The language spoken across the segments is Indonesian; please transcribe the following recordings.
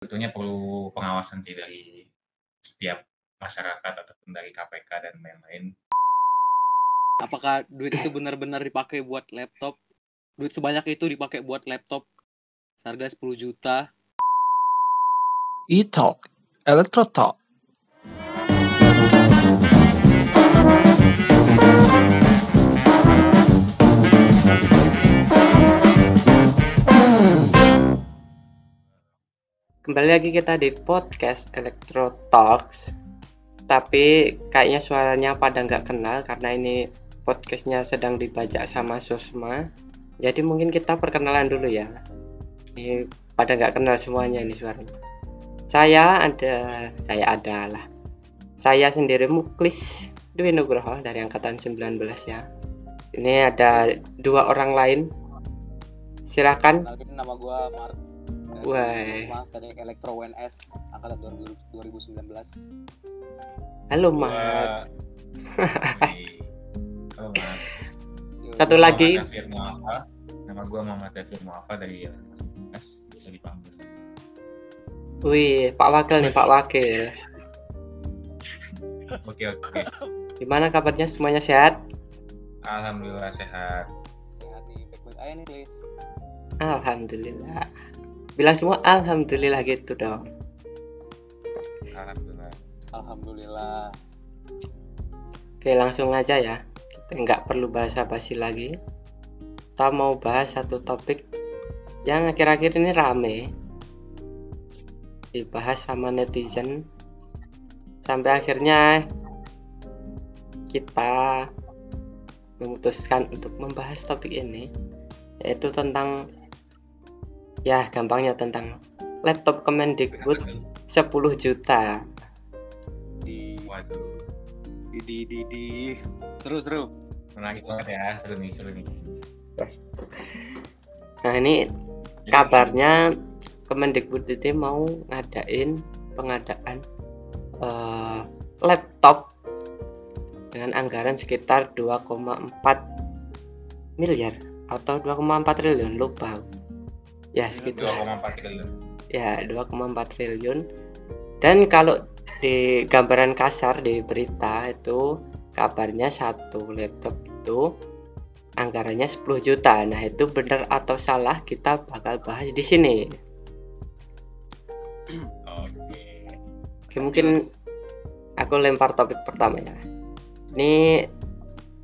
tentunya perlu pengawasan sih dari setiap masyarakat ataupun dari KPK dan lain-lain. Apakah duit itu benar-benar dipakai buat laptop? Duit sebanyak itu dipakai buat laptop seharga 10 juta. E-Talk, Electro Talk. Kembali lagi kita di podcast Electro Talks. Tapi kayaknya suaranya pada nggak kenal karena ini podcastnya sedang dibajak sama Sosma. Jadi mungkin kita perkenalan dulu ya. Ini pada nggak kenal semuanya ini suaranya. Saya ada, saya adalah. Saya sendiri Muklis Dwi Nugroho dari Angkatan 19 ya. Ini ada dua orang lain. Silakan. Nama gua Mark. Dari Wah. Elektro UNS angkatan 2000 2019. Halo Mat. Halo, Mat. Satu Gua lagi. Muhammad. Nama gue Muhammad Dafir Muafa dari S bisa dipanggil sama. Wih, Pak Wakil nih, Pak Wakil. Oke oke. Gimana kabarnya semuanya sehat? Alhamdulillah sehat. Sehat nih, baik-baik aja nih, please. Alhamdulillah. Bilang semua alhamdulillah gitu dong. Alhamdulillah. Alhamdulillah. Oke, langsung aja ya. Kita nggak perlu basa-basi lagi. Kita mau bahas satu topik yang akhir-akhir ini rame. Dibahas sama netizen. Sampai akhirnya kita memutuskan untuk membahas topik ini yaitu tentang ya gampangnya tentang laptop Kemendikbud 10 juta. Di Waduh. di di di, di. seru seru. Menarik banget ya, seru nih, seru nih. Nah, ini kabarnya Kemendikbud itu mau ngadain pengadaan eh, laptop dengan anggaran sekitar 2,4 miliar atau 2,4 triliun lupa ya segitu 2,4 triliun. ya 2,4 triliun dan kalau di gambaran kasar di berita itu kabarnya satu laptop itu anggarannya 10 juta nah itu benar atau salah kita bakal bahas di sini Oke. Oke, mungkin aku lempar topik pertama ya. Ini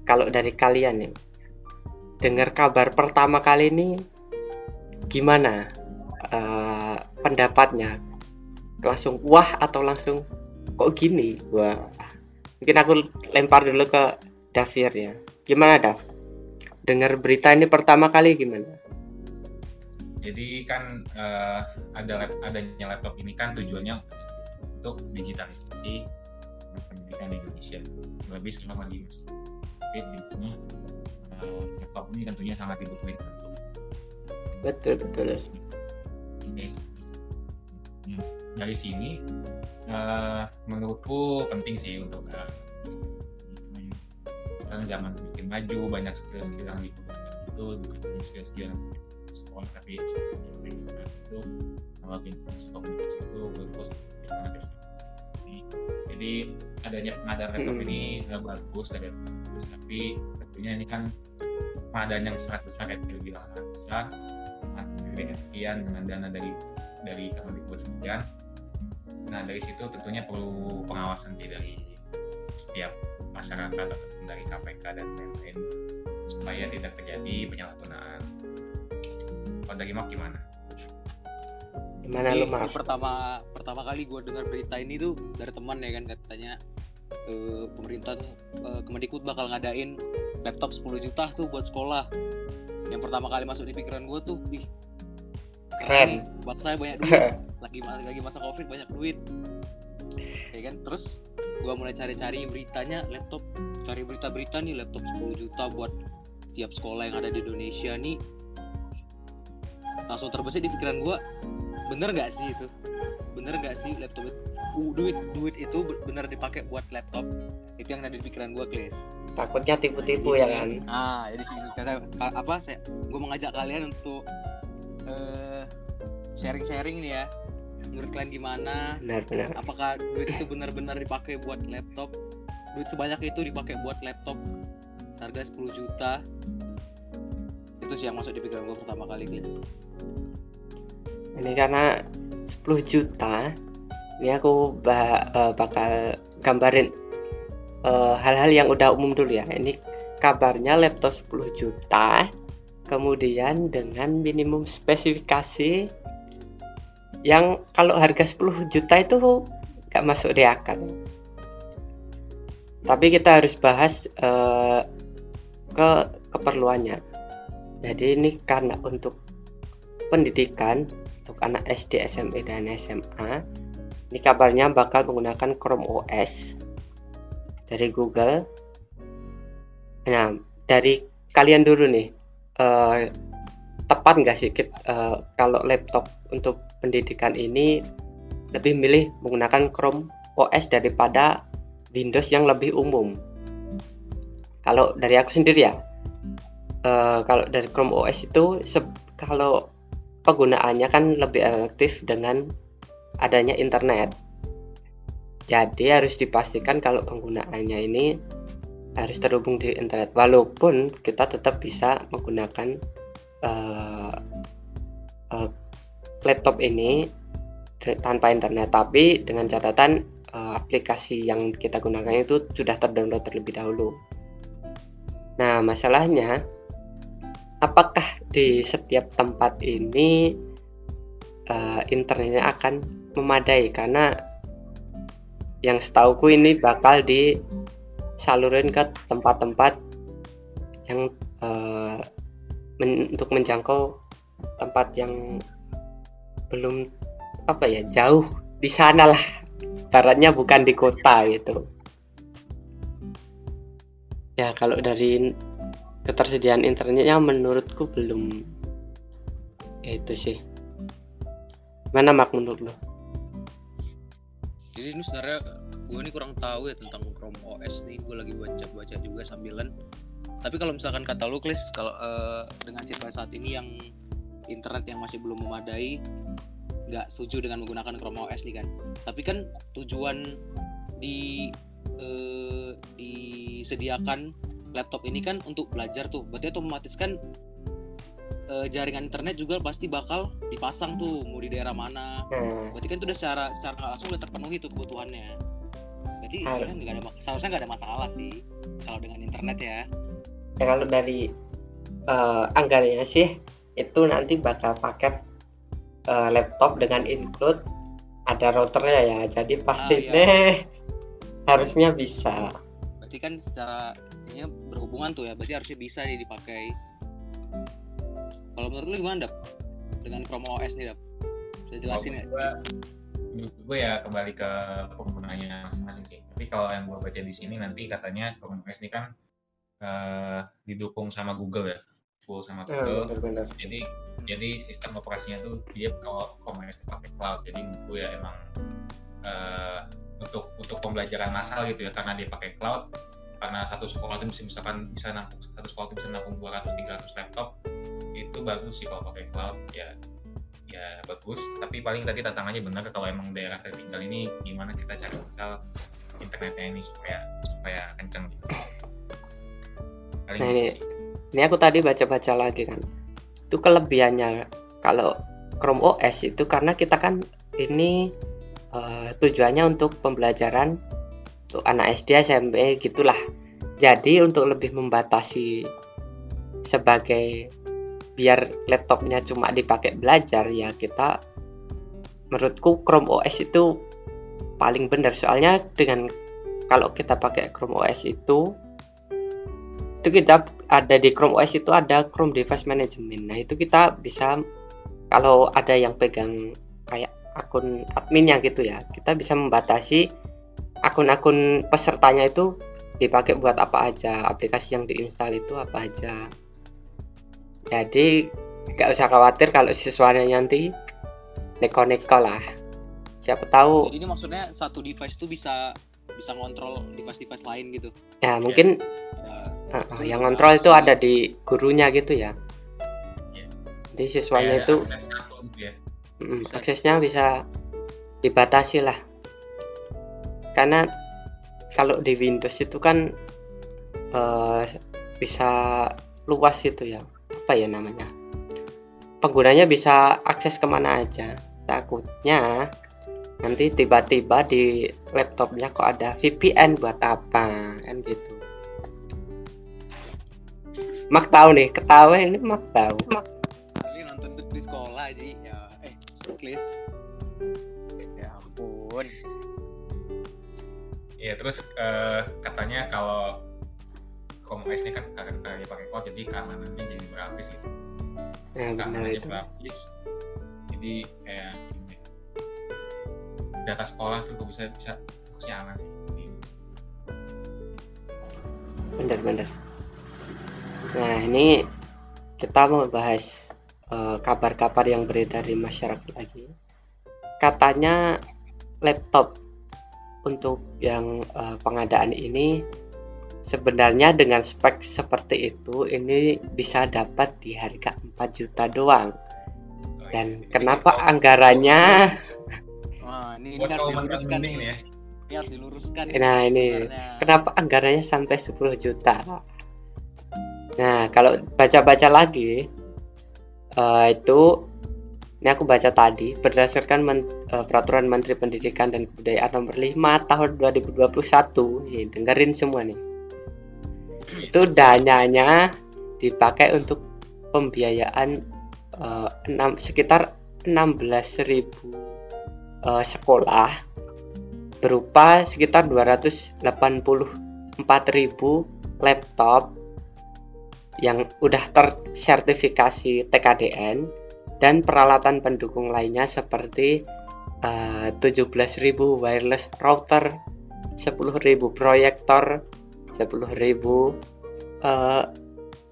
kalau dari kalian nih, dengar kabar pertama kali ini gimana eh, pendapatnya? Langsung wah atau langsung kok gini? Wah, mungkin aku lempar dulu ke Davir ya. Gimana Dav? Dengar berita ini pertama kali gimana? Jadi kan eh, ada adanya laptop ini kan tujuannya untuk digitalisasi pendidikan di Indonesia. Lebih selama di COVID tentunya eh, laptop ini tentunya sangat dibutuhkan Betul betul. Ya, dari sini eh, menurutku penting sih untuk eh, sekarang zaman semakin maju banyak skill-skill yang dibutuhkan itu bukan hanya skill-skill yang sekolah tapi skill-skill yang dibutuhkan itu teknologi informasi komunikasi itu ya. Jadi, jadi adanya pengadaan laptop Mm. ini bagus ada bagus tapi tentunya ini kan pengadaan yang sangat besar ya tidak bilang sangat besar gede sekian dengan dana dari dari Kemendikbud sekian nah dari situ tentunya perlu pengawasan sih dari setiap masyarakat ataupun dari KPK dan lain-lain supaya tidak terjadi penyalahgunaan kalau dari Mak gimana? Gimana lu Mak? pertama pertama kali gue dengar berita ini tuh dari teman ya kan katanya eh, pemerintah tuh, eh, Kemendikbud bakal ngadain laptop 10 juta tuh buat sekolah. Yang pertama kali masuk di pikiran gue tuh, ih Keren. bangsa banyak duit, lagi lagi masa covid banyak duit. Ya kan, terus gue mulai cari-cari beritanya laptop, cari berita-berita nih laptop 10 juta buat tiap sekolah yang ada di Indonesia nih. Langsung terbesit di pikiran gue, bener nggak sih itu? Bener nggak sih laptop itu? Uh, duit duit itu be- bener dipakai buat laptop itu yang ada di pikiran gue Klis Takutnya tipu-tipu ya kan? ah jadi sih kata apa saya gue mengajak kalian untuk eh, sharing-sharing nih ya. Menurut kalian gimana? Benar-benar apakah duit itu benar-benar dipakai buat laptop? Duit sebanyak itu dipakai buat laptop. Harga 10 juta. Itu sih yang masuk di pikiran gue pertama kali guys. Ini karena 10 juta ini aku ba- eh, bakal gambarin eh, hal-hal yang udah umum dulu ya. Ini kabarnya laptop 10 juta kemudian dengan minimum spesifikasi yang kalau harga 10 juta itu nggak masuk di akal. Tapi kita harus bahas eh, ke keperluannya. Jadi ini karena untuk pendidikan untuk anak SD, SMP, dan SMA ini kabarnya bakal menggunakan Chrome OS dari Google. Nah dari kalian dulu nih eh, tepat nggak sih eh, kalau laptop untuk pendidikan ini lebih milih menggunakan Chrome OS daripada Windows yang lebih umum kalau dari aku sendiri ya eh, kalau dari Chrome OS itu kalau penggunaannya kan lebih efektif dengan adanya internet. Jadi harus dipastikan kalau penggunaannya ini harus terhubung di internet. Walaupun kita tetap bisa menggunakan eh, eh, laptop ini tanpa internet, tapi dengan catatan eh, aplikasi yang kita gunakan itu sudah terdownload terlebih dahulu. Nah, masalahnya apakah di setiap tempat ini eh, internetnya akan memadai karena yang setauku ini bakal disalurin ke tempat-tempat yang eh, men- untuk menjangkau tempat yang belum apa ya jauh di sana lah. Baratnya bukan di kota gitu. Ya kalau dari ketersediaan internetnya menurutku belum. Itu sih. Mana mak menurut lo jadi ini sebenarnya gue ini kurang tahu ya tentang Chrome OS nih. Gue lagi baca-baca juga sambilan. Tapi kalau misalkan kata lu Klis kalau eh, dengan situasi saat ini yang internet yang masih belum memadai nggak setuju dengan menggunakan Chrome OS nih kan? Tapi kan tujuan di eh, disediakan laptop ini kan untuk belajar tuh. Berarti otomatis kan eh, jaringan internet juga pasti bakal dipasang tuh mau di daerah mana. Nah, berarti kan itu udah secara secara langsung udah terpenuhi tuh kebutuhannya jadi sebenarnya nggak ada seharusnya nggak ada masalah sih kalau dengan internet ya ya kalau dari eh, anggarannya sih itu nanti bakal paket eh, laptop dengan include ada routernya ya jadi pasti Ah, iya. harusnya bisa berarti kan secara ini berhubungan tuh ya berarti harusnya bisa nih dipakai kalau menurut lu gimana Dap? dengan Chrome OS nih Dap? bisa jelasin ya gue ya kembali ke penggunanya masing-masing sih. Tapi kalau yang gue baca di sini nanti katanya Chrome OS ini kan eh, didukung sama Google ya full sama Nah, Google. bener-bener jadi jadi sistem operasinya tuh dia kalau itu pakai cloud. Jadi gue ya emang eh, untuk untuk pembelajaran massal gitu ya karena dia pakai cloud karena satu sekolah itu misalkan bisa nampung satu sekolah itu bisa nampung 200 300 laptop itu bagus sih kalau pakai cloud ya ya bagus. Tapi paling tadi tantangannya benar kalau emang daerah tertinggal ini gimana kita cari install internetnya ini supaya supaya kenceng gitu. Paling Nah, gitu ini- sih. ini aku tadi baca-baca lagi kan. Itu kelebihannya kalau Chrome OS itu karena kita kan ini eh, tujuannya untuk pembelajaran untuk anak SD SMP gitulah. Jadi untuk lebih membatasi sebagai biar laptopnya cuma dipakai belajar ya kita menurutku Chrome OS itu paling benar soalnya dengan kalau kita pakai Chrome OS itu itu kita ada di Chrome OS itu ada Chrome Device Management. Nah, itu kita bisa kalau ada yang pegang kayak akun adminnya gitu ya, kita bisa membatasi akun-akun pesertanya itu dipakai buat apa aja, aplikasi yang diinstal itu apa aja. Jadi nggak usah khawatir kalau siswanya nanti neko-neko lah. Siapa tahu jadi ini maksudnya satu device tuh bisa bisa ngontrol device-device lain gitu ya mungkin Ya, uh, yang juga kontrol itu ada di gurunya gitu ya. Iya. Jadi siswanya itu akses satu gitu ya Mm, Bisa. aksesnya bisa dibatasi lah karena kalau di Windows itu kan eh, bisa luas itu ya apa ya namanya? Penggunanya bisa akses ke mana aja. Takutnya nanti tiba-tiba di laptopnya kok ada VPN buat apa kan gitu. Mak tahu nih ketawa ini Mak tahu. Kali nonton tuh di sekolah aja ya eh checklist ya ampun. Ya terus eh, katanya kalau Chrome OS ini kan karena dia pakai cloud jadi keamanannya jadi berlapis gitu ya benar keamanannya itu. berlapis jadi kayak gini, data sekolah tuh bisa bisa harusnya aman sih. Jadi, benar-benar nah ini kita mau bahas eh, kabar-kabar yang beredar di masyarakat lagi. Katanya laptop untuk yang eh, pengadaan ini sebenarnya dengan spek seperti itu ini bisa dapat di harga 4 juta doang. Oh dan iya. kenapa Jadi, anggarannya? Wah ini, ini harus diluruskan ya. Ini harus diluruskan nah ini. sebenarnya. kenapa anggarannya sampai 10 juta? Nah kalau baca-baca lagi eh, itu ini aku baca tadi berdasarkan men- eh, peraturan Menteri Pendidikan dan Kebudayaan nomor 5 tahun 2021 Nih, dengerin semua nih itu dananya dipakai untuk pembiayaan eh, enam, sekitar 16.000 eh, sekolah berupa sekitar 284.000 laptop yang udah tersertifikasi TKDN dan peralatan pendukung lainnya seperti eh, 17.000 wireless router, 10.000 proyektor, 10.000 eh,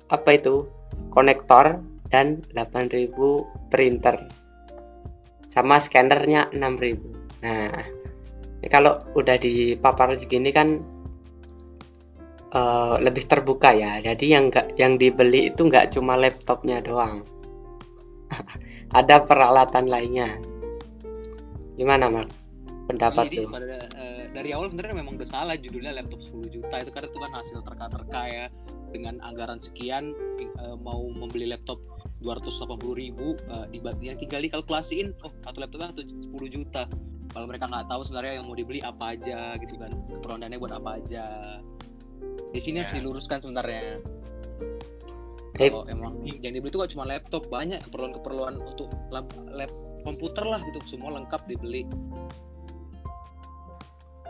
apa itu konektor dan 8.000 printer. Sama scannernya 6.000 nah ini kalau udah dipapar segini kan eh, lebih terbuka ya. Jadi yang nggak yang dibeli itu nggak cuma laptopnya doang. Ada peralatan lainnya. Gimana Mark? Pendapat Jadi lu? pada eh, dari awal sebenarnya memang udah salah judulnya laptop 10 juta itu karena itu kan hasil terka-terka ya. Dengan anggaran sekian eh, mau membeli laptop 280 ribu eh, dibat- yang tinggal dikalkulasiin oh satu laptopnya satu 10 juta. Kalau mereka nggak tahu sebenarnya yang mau dibeli apa aja gitu kan. Keperluannya buat apa aja. Di sini harus Ya. diluruskan sebenarnya. Eh. kalau emang yang dibeli itu gak cuma laptop banyak keperluan-keperluan untuk lap, lap komputer lah gitu. Semua lengkap dibeli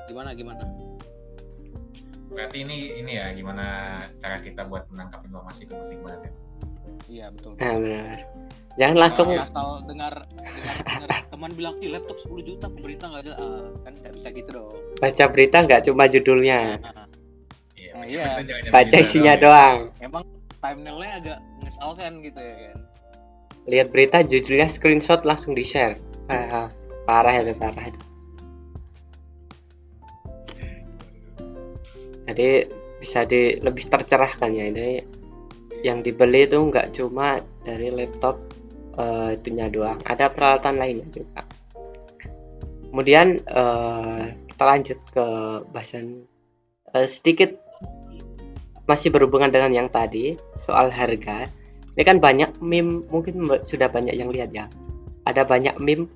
gimana gimana? Berarti ini ini ya gimana cara kita buat menangkap informasi itu penting banget ya? Iya betul. Nah benar. Jangan langsung Kalau asal dengar dengar, dengar teman bilang Ih, laptop 10 juta pemerintah nggak ada. Ah, kan nggak bisa gitu dong. Baca berita nggak cuma judulnya. Nah, iya Nah, baca iya. berita baca isinya ya. doang. Emang thumbnailnya agak mengesalkan gitu ya kan? Lihat berita judulnya screenshot langsung di share ah, parah itu parah itu jadi bisa di lebih tercerahkan ya. Ini yang dibeli itu nggak cuma dari laptop eh, itunya doang. Ada peralatan lainnya juga. Kemudian eh, kita lanjut ke bahasan eh, sedikit masih berhubungan dengan yang tadi soal harga. Ini kan banyak meme mungkin sudah banyak yang lihat ya. Ada banyak meme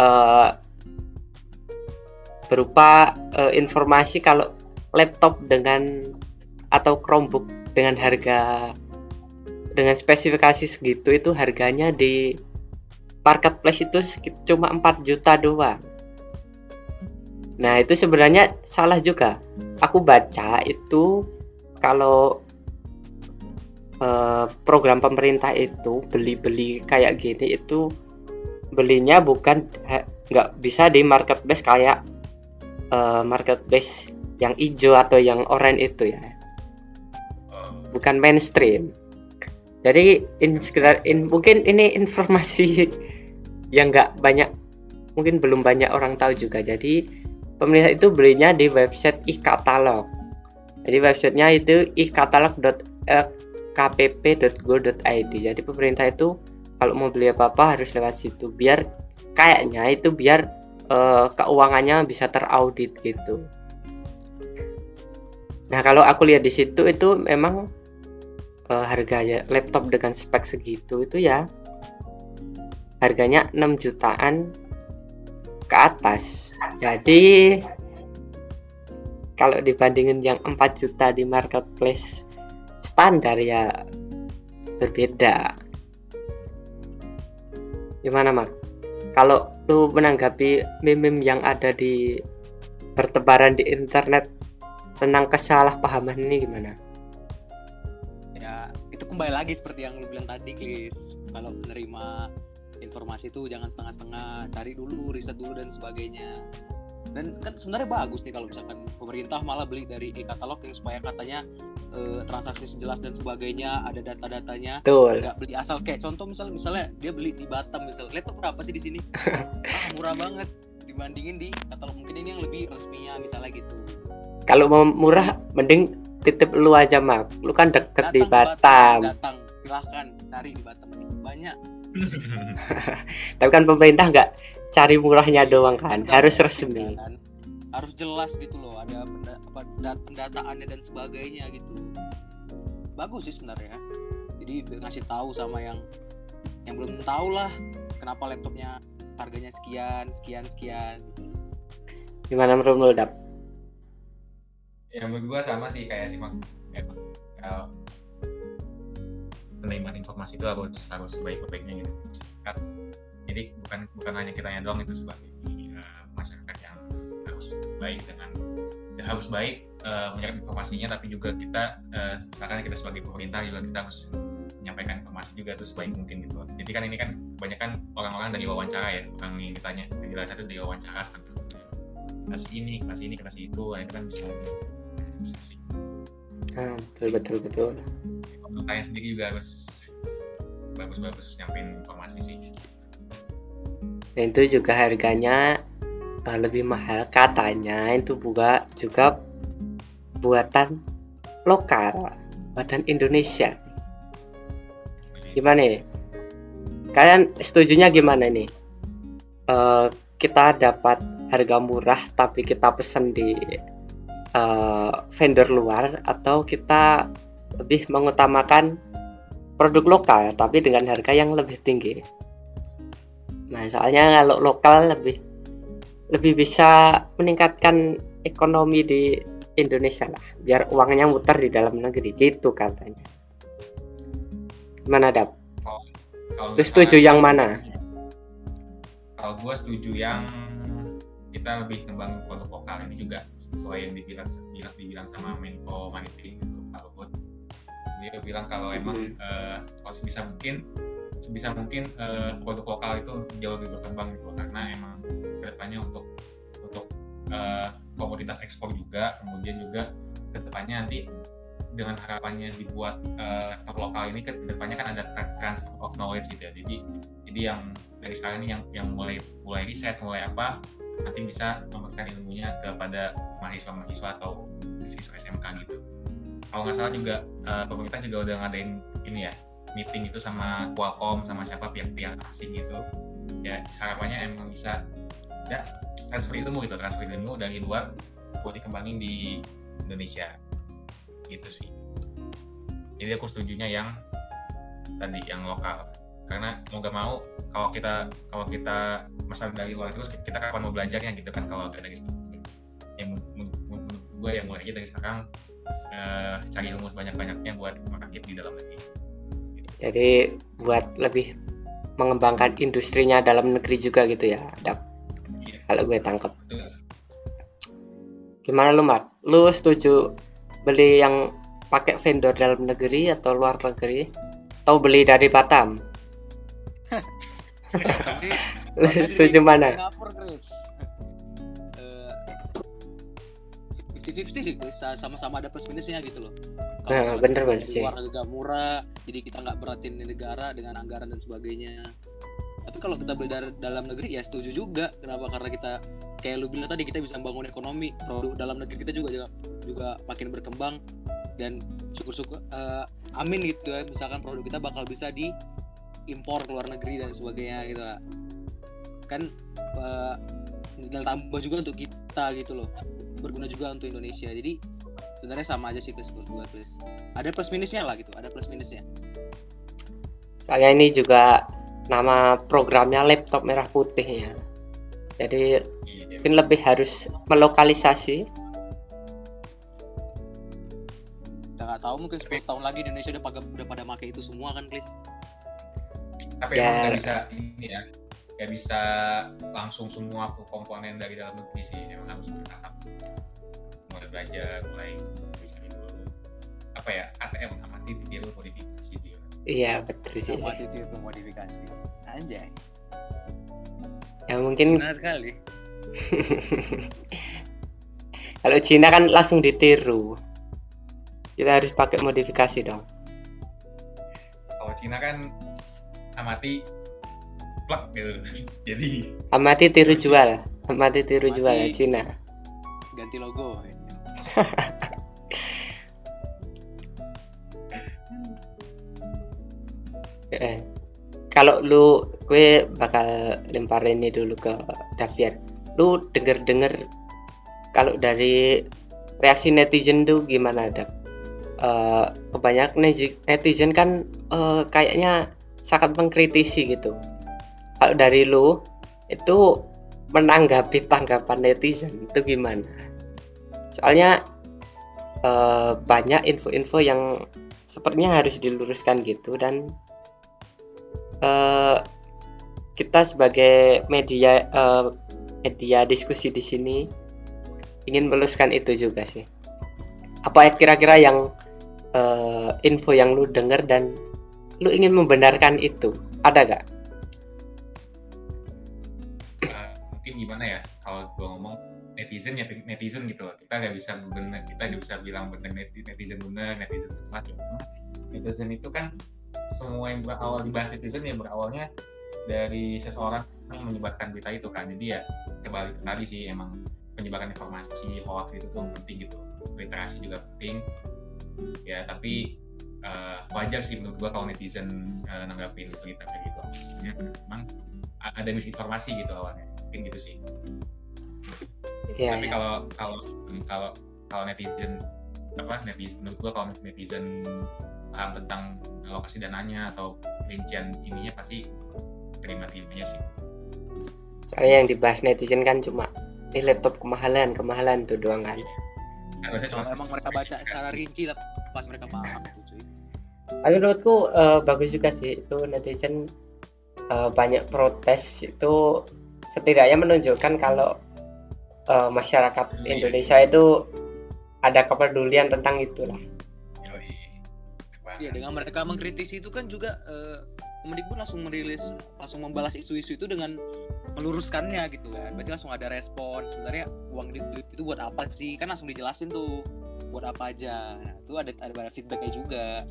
eh, berupa eh, informasi kalau laptop dengan atau Chromebook dengan harga dengan spesifikasi segitu itu harganya di marketplace itu cuma 4 juta doang. Nah itu sebenarnya salah juga. Aku baca itu kalau eh, program pemerintah itu beli-beli kayak gini itu belinya bukan nggak bisa di marketplace kayak eh, marketplace yang hijau atau yang oranye itu ya. Oh, bukan mainstream. Jadi in, sekedar in, mungkin ini informasi yang nggak banyak mungkin belum banyak orang tahu juga. Jadi pemerintah itu belinya di website e-katalog. Jadi websitenya itu e-katalog.kpp.go.id jadi pemerintah itu kalau mau beli apa-apa harus lewat situ. Biar kayaknya itu biar eh, keuangannya bisa teraudit gitu. Nah, kalau aku lihat di situ itu memang eh, harganya laptop dengan spek segitu itu ya harganya 6 jutaan ke atas. Jadi kalau dibandingin yang 4 juta di marketplace standar ya berbeda. Gimana, Mak? Kalau tuh menanggapi meme yang ada di bertebaran di internet tentang kesalahpahaman ini gimana? ya itu kembali lagi seperti yang lu bilang tadi Klis. Kalau menerima informasi itu jangan setengah-setengah cari dulu riset dulu dan sebagainya. Dan kan sebenarnya bagus nih kalau misalkan pemerintah malah beli dari e-katalog yang supaya katanya eh, transaksi sejelas dan sebagainya ada data-datanya. Betul. nggak beli asal kayak contoh misal misalnya dia beli di Batam misal. Laptop berapa sih di sini? Ah, murah banget dibandingin di katalog. Mungkin ini yang lebih resminya misalnya gitu Kalau mau murah mending titip lu aja, Mak. Lu kan deket di ke Batam. datang silahkan cari di Batam banyak Tapi kan pemerintah nggak cari murahnya doang kan, Nggak harus resmi. kan. harus jelas gitu loh ada penda- apa, dat- pendataannya dan sebagainya gitu bagus sih sebenarnya jadi ngasih tahu sama yang yang belum tahu lah kenapa laptopnya harganya sekian sekian sekian. Gimana menurut lu, Dap? Ya menurut gua sama sih kayak sih mak emang kalau penerimaan informasi itu harus harus sebaik-baiknya gitu. Masyarakat. Jadi bukan bukan hanya kitanya doang itu sebagai eh, masyarakat yang harus baik dengan ya harus baik eh, menyerap informasinya tapi juga kita eh, misalkan kita sebagai pemerintah juga kita harus menyampaikan informasi juga tuh sebaik mungkin gitu. Jadi kan ini kan kebanyakan orang-orang dari wawancara ya orang yang ditanya penjelasan itu dari wawancara kasih ini kasih ini kasih itu nah, itu kan bisa diskusi Nah, betul betul betul. pemerintahnya sendiri juga harus bagus-bagus nyampein informasi sih Dan itu juga harganya eh, lebih mahal katanya itu juga juga buatan lokal, buatan Indonesia. Gimana nih? Kalian setujunya gimana nih? Eh, kita dapat harga murah tapi kita pesan di eh, vendor luar atau kita lebih mengutamakan produk lokal tapi dengan harga yang lebih tinggi. Nah, soalnya kalau lokal lebih lebih bisa meningkatkan ekonomi di Indonesia lah, biar uangnya muter di dalam negeri gitu katanya. Gimana, Dap? kalau Lu setuju yang mana? kalau gue setuju yang kita lebih kembang produk lokal. Ini juga sesuai yang dibilang dibilang, dibilang sama Menko Maritim Pak Luhut. Dia bilang kalau emang eh, kalau sebisa mungkin sebisa mungkin eh, produk lokal itu jauh lebih berkembang gitu. Karena emang ke depannya untuk untuk eh, komoditas ekspor juga kemudian juga ke depannya nanti dengan harapannya dibuat laptop lokal ini ke depannya kan ada tra- transfer of knowledge gitu ya. Jadi jadi yang dari sekarang ini yang yang mulai mulai riset mulai apa nanti bisa memberikan ilmunya kepada mahasiswa-mahasiswa atau siswa SMK gitu. Kalau nggak salah juga eh, pemerintah juga udah ngadain ini ya meeting itu sama Qualcomm sama siapa pihak-pihak asing gitu. Ya harapannya emang bisa ya transfer ilmu gitu transfer ilmu dari luar buat dikembangin di Indonesia. Gitu sih. Jadi aku setujunya yang tadi yang lokal karena mau gak mau kalau kita kalau kita pesan dari luar terus kita kapan mau belajarnya gitu kan kalau dari yang menurut gue yang mulai dari sekarang eh, cari ilmu sebanyak-banyaknya buat merakit di dalam negeri Jadi buat lebih mengembangkan industrinya dalam negeri juga gitu ya, Dap. Iya. Kalau gue tangkap. Betul. Gimana lu, Mat? Lu setuju beli yang pakai vendor dalam negeri atau luar negeri? Atau beli dari Batam? Tapi setuju mana? Singapura Chris. Eh, 50-50 sih Chris. sama-sama ada plus minusnya gitu loh. Nah, misalkan bener-bener dari sih. Luar agak murah, jadi kita nggak beratin negara dengan anggaran dan sebagainya. Tapi kalau kita beli dari dalam negeri ya setuju juga. Kenapa? Karena kita kayak lu bilang tadi kita bisa membangun ekonomi. Produk dalam negeri kita juga juga, juga makin berkembang dan syukur-syukur eh, amin gitu ya. Misalkan produk kita bakal bisa di impor ke luar negeri dan sebagainya gitu lah. kan eh, nilai tambah juga untuk kita gitu loh. Berguna juga untuk Indonesia. Jadi sebenarnya sama aja sih Chris menurut gua Chris. Ada plus minusnya lah gitu ada plus minusnya. Soalnya ini juga nama programnya laptop merah putih ya. Jadi Iya, mungkin lebih harus melokalisasi. Kita nggak tahu mungkin 10 tahun lagi Indonesia udah pada udah pada make itu semua kan Chris tapi Ya. emang nggak bisa ini ya nggak bisa langsung semua full komponen dari dalam negeri sih emang harus bertahap. Mulai belajar mulai bisa dulu. Apa ya ATM amati ditiru modifikasi sih. Iya betul sih. Sama itu itu modifikasi. Anjay. Ya mungkin benar sekali. Kalau Cina kan langsung ditiru. Kita harus pakai modifikasi dong. Kalau Cina kan amati plug gitu. Jadi amati tiru jual. Amati tiru Amati. jual Cina. Ganti logo. Eh, kalau lu gue bakal lempar ini dulu ke Davier lu denger denger kalau dari reaksi netizen tuh gimana Dav? Eh, kebanyakan neti- netizen kan eh, kayaknya sangat mengkritisi gitu kalau dari lu itu menanggapi tanggapan netizen itu gimana soalnya eh, banyak info-info yang sepertinya harus diluruskan gitu dan eh, kita sebagai media eh, media diskusi di sini ingin meluruskan itu juga sih. Apa kira-kira yang eh, info yang lu dengar dan lu ingin membenarkan itu? Ada gak? eh, mungkin gimana ya kalau gue ngomong netizen ya netizen gitu loh kita nggak bisa bener kita nggak bisa bilang neti- netizen bener netizen salah netizen itu kan semua yang berawal dibahas netizen ya berawalnya dari seseorang yang menyebarkan berita itu kan jadi ya kembali ke tadi sih emang penyebaran informasi hoax itu tuh penting gitu literasi juga penting ya tapi eh, wajar sih menurut gua kalau netizen eh, nanggapin berita kayak gitu. Maksudnya memang a- ada misinformasi gitu awalnya. Mungkin gitu sih. Ya, tapi ya. kalau kalau kalau kalau netizen apa netizen menurut gua kalau netizen paham tentang alokasi dananya atau rincian ininya pasti terima terimanya sih. Soalnya yang dibahas netizen kan cuma ini laptop kemahalan, kemahalan tuh doang kan. harusnya cuma emang mereka baca secara rinci lah pas mereka paham Tapi menurutku eh, bagus juga sih itu netizen eh, banyak protes itu setidaknya menunjukkan kalau eh, masyarakat Peduli. Indonesia itu ada kepedulian tentang itulah. Yoi. Iya dengan mereka mengkritisi itu kan juga eh, Kemendikbud langsung merilis langsung membalas isu-isu itu dengan meluruskannya gitu kan. Berarti langsung ada respon. Sebenarnya uang duit, duit itu buat apa sih? Kan langsung dijelasin tuh buat apa aja. Nah, itu ada ada feedbacknya juga.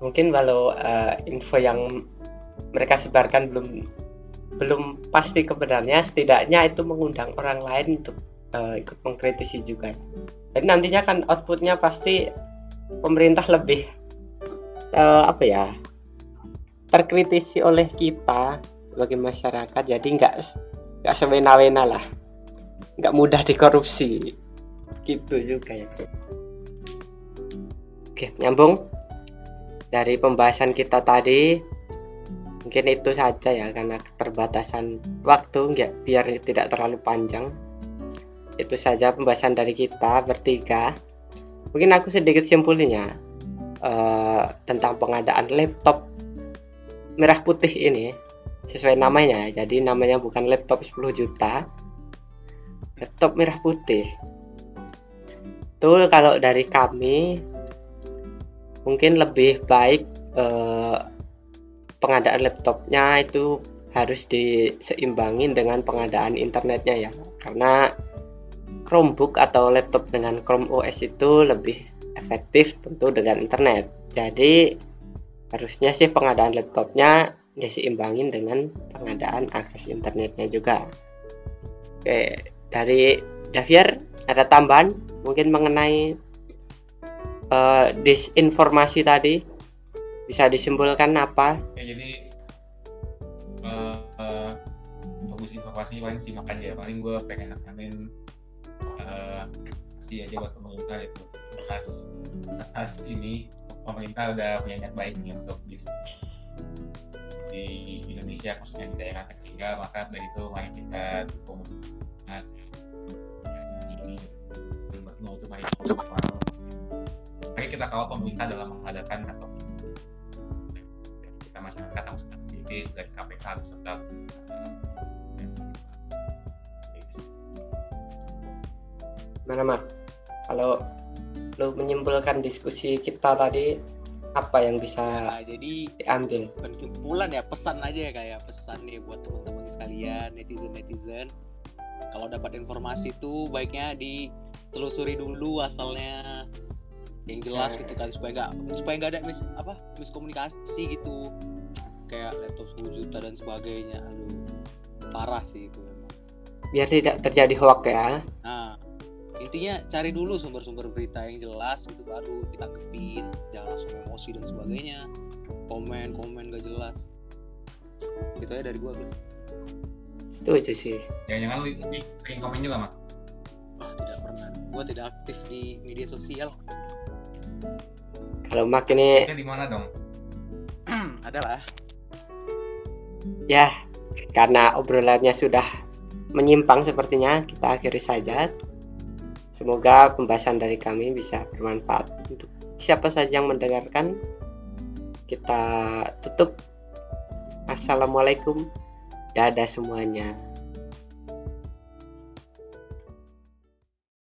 Mungkin kalau eh, info yang mereka sebarkan belum belum pasti kebenarnya, setidaknya itu mengundang orang lain untuk eh, ikut mengkritisi juga. Jadi nantinya kan outputnya pasti pemerintah lebih eh, apa ya terkritisi oleh kita sebagai masyarakat. Jadi nggak nggak semena-mena lah, nggak mudah dikorupsi. Gitu juga ya. Oke, nyambung dari pembahasan kita tadi mungkin itu saja ya karena keterbatasan waktu nggak biar tidak terlalu panjang. Itu saja pembahasan dari kita bertiga. Mungkin aku sedikit simpulnya eh, tentang pengadaan laptop merah putih ini sesuai namanya. Jadi namanya bukan laptop 10 juta laptop merah putih. Tuh kalau dari kami mungkin lebih baik eh, pengadaan laptopnya itu harus diseimbangin dengan pengadaan internetnya ya. Karena Chromebook atau laptop dengan Chrome OS itu lebih efektif tentu dengan internet. Jadi harusnya sih pengadaan laptopnya diseimbangin dengan pengadaan akses internetnya juga. Oke dari Davier ada tambahan mungkin mengenai eh, disinformasi tadi bisa disimpulkan apa? Ya jadi eh, eh, bagus informasi apa sih paling simak aja paling gue pengen nekanin uh, kasih aja buat pemerintah itu. Atas atas ini pemerintah udah punya niat baik nih untuk di, di Indonesia khususnya di daerah tertinggal maka dari itu mari kita dukung. Semangat sini itu mari mari kita kawal pemerintah dalam mengadakan atau kita masyarakat harus aktivis dari KPK harus tetap uh, Mana Mak? Kalau lu menyimpulkan diskusi kita tadi apa yang bisa Nah, jadi diambil? kesimpulan ya pesan aja ya kayak pesan nih buat teman-teman sekalian netizen netizen kalau dapat informasi itu baiknya ditelusuri dulu asalnya yang jelas gitu kan supaya nggak supaya nggak ada mis apa miskomunikasi gitu kayak laptop 10 juta dan sebagainya aduh parah sih itu memang Biar tidak terjadi hoax ya. nah intinya cari dulu sumber-sumber berita yang jelas itu baru ditangkepin jangan langsung emosi dan sebagainya komen komen gak jelas itu aja dari gua guys Setuju sih. jangan-jangan lu sih sering komen juga mak Wah, tidak pernah. Gua tidak aktif di media sosial. Kalau Mak ini di mana dong Adalah. ya karena obrolannya sudah menyimpang sepertinya kita akhiri saja. Semoga pembahasan dari kami bisa bermanfaat untuk siapa saja yang mendengarkan. Kita tutup. Assalamualaikum. Dadah semuanya.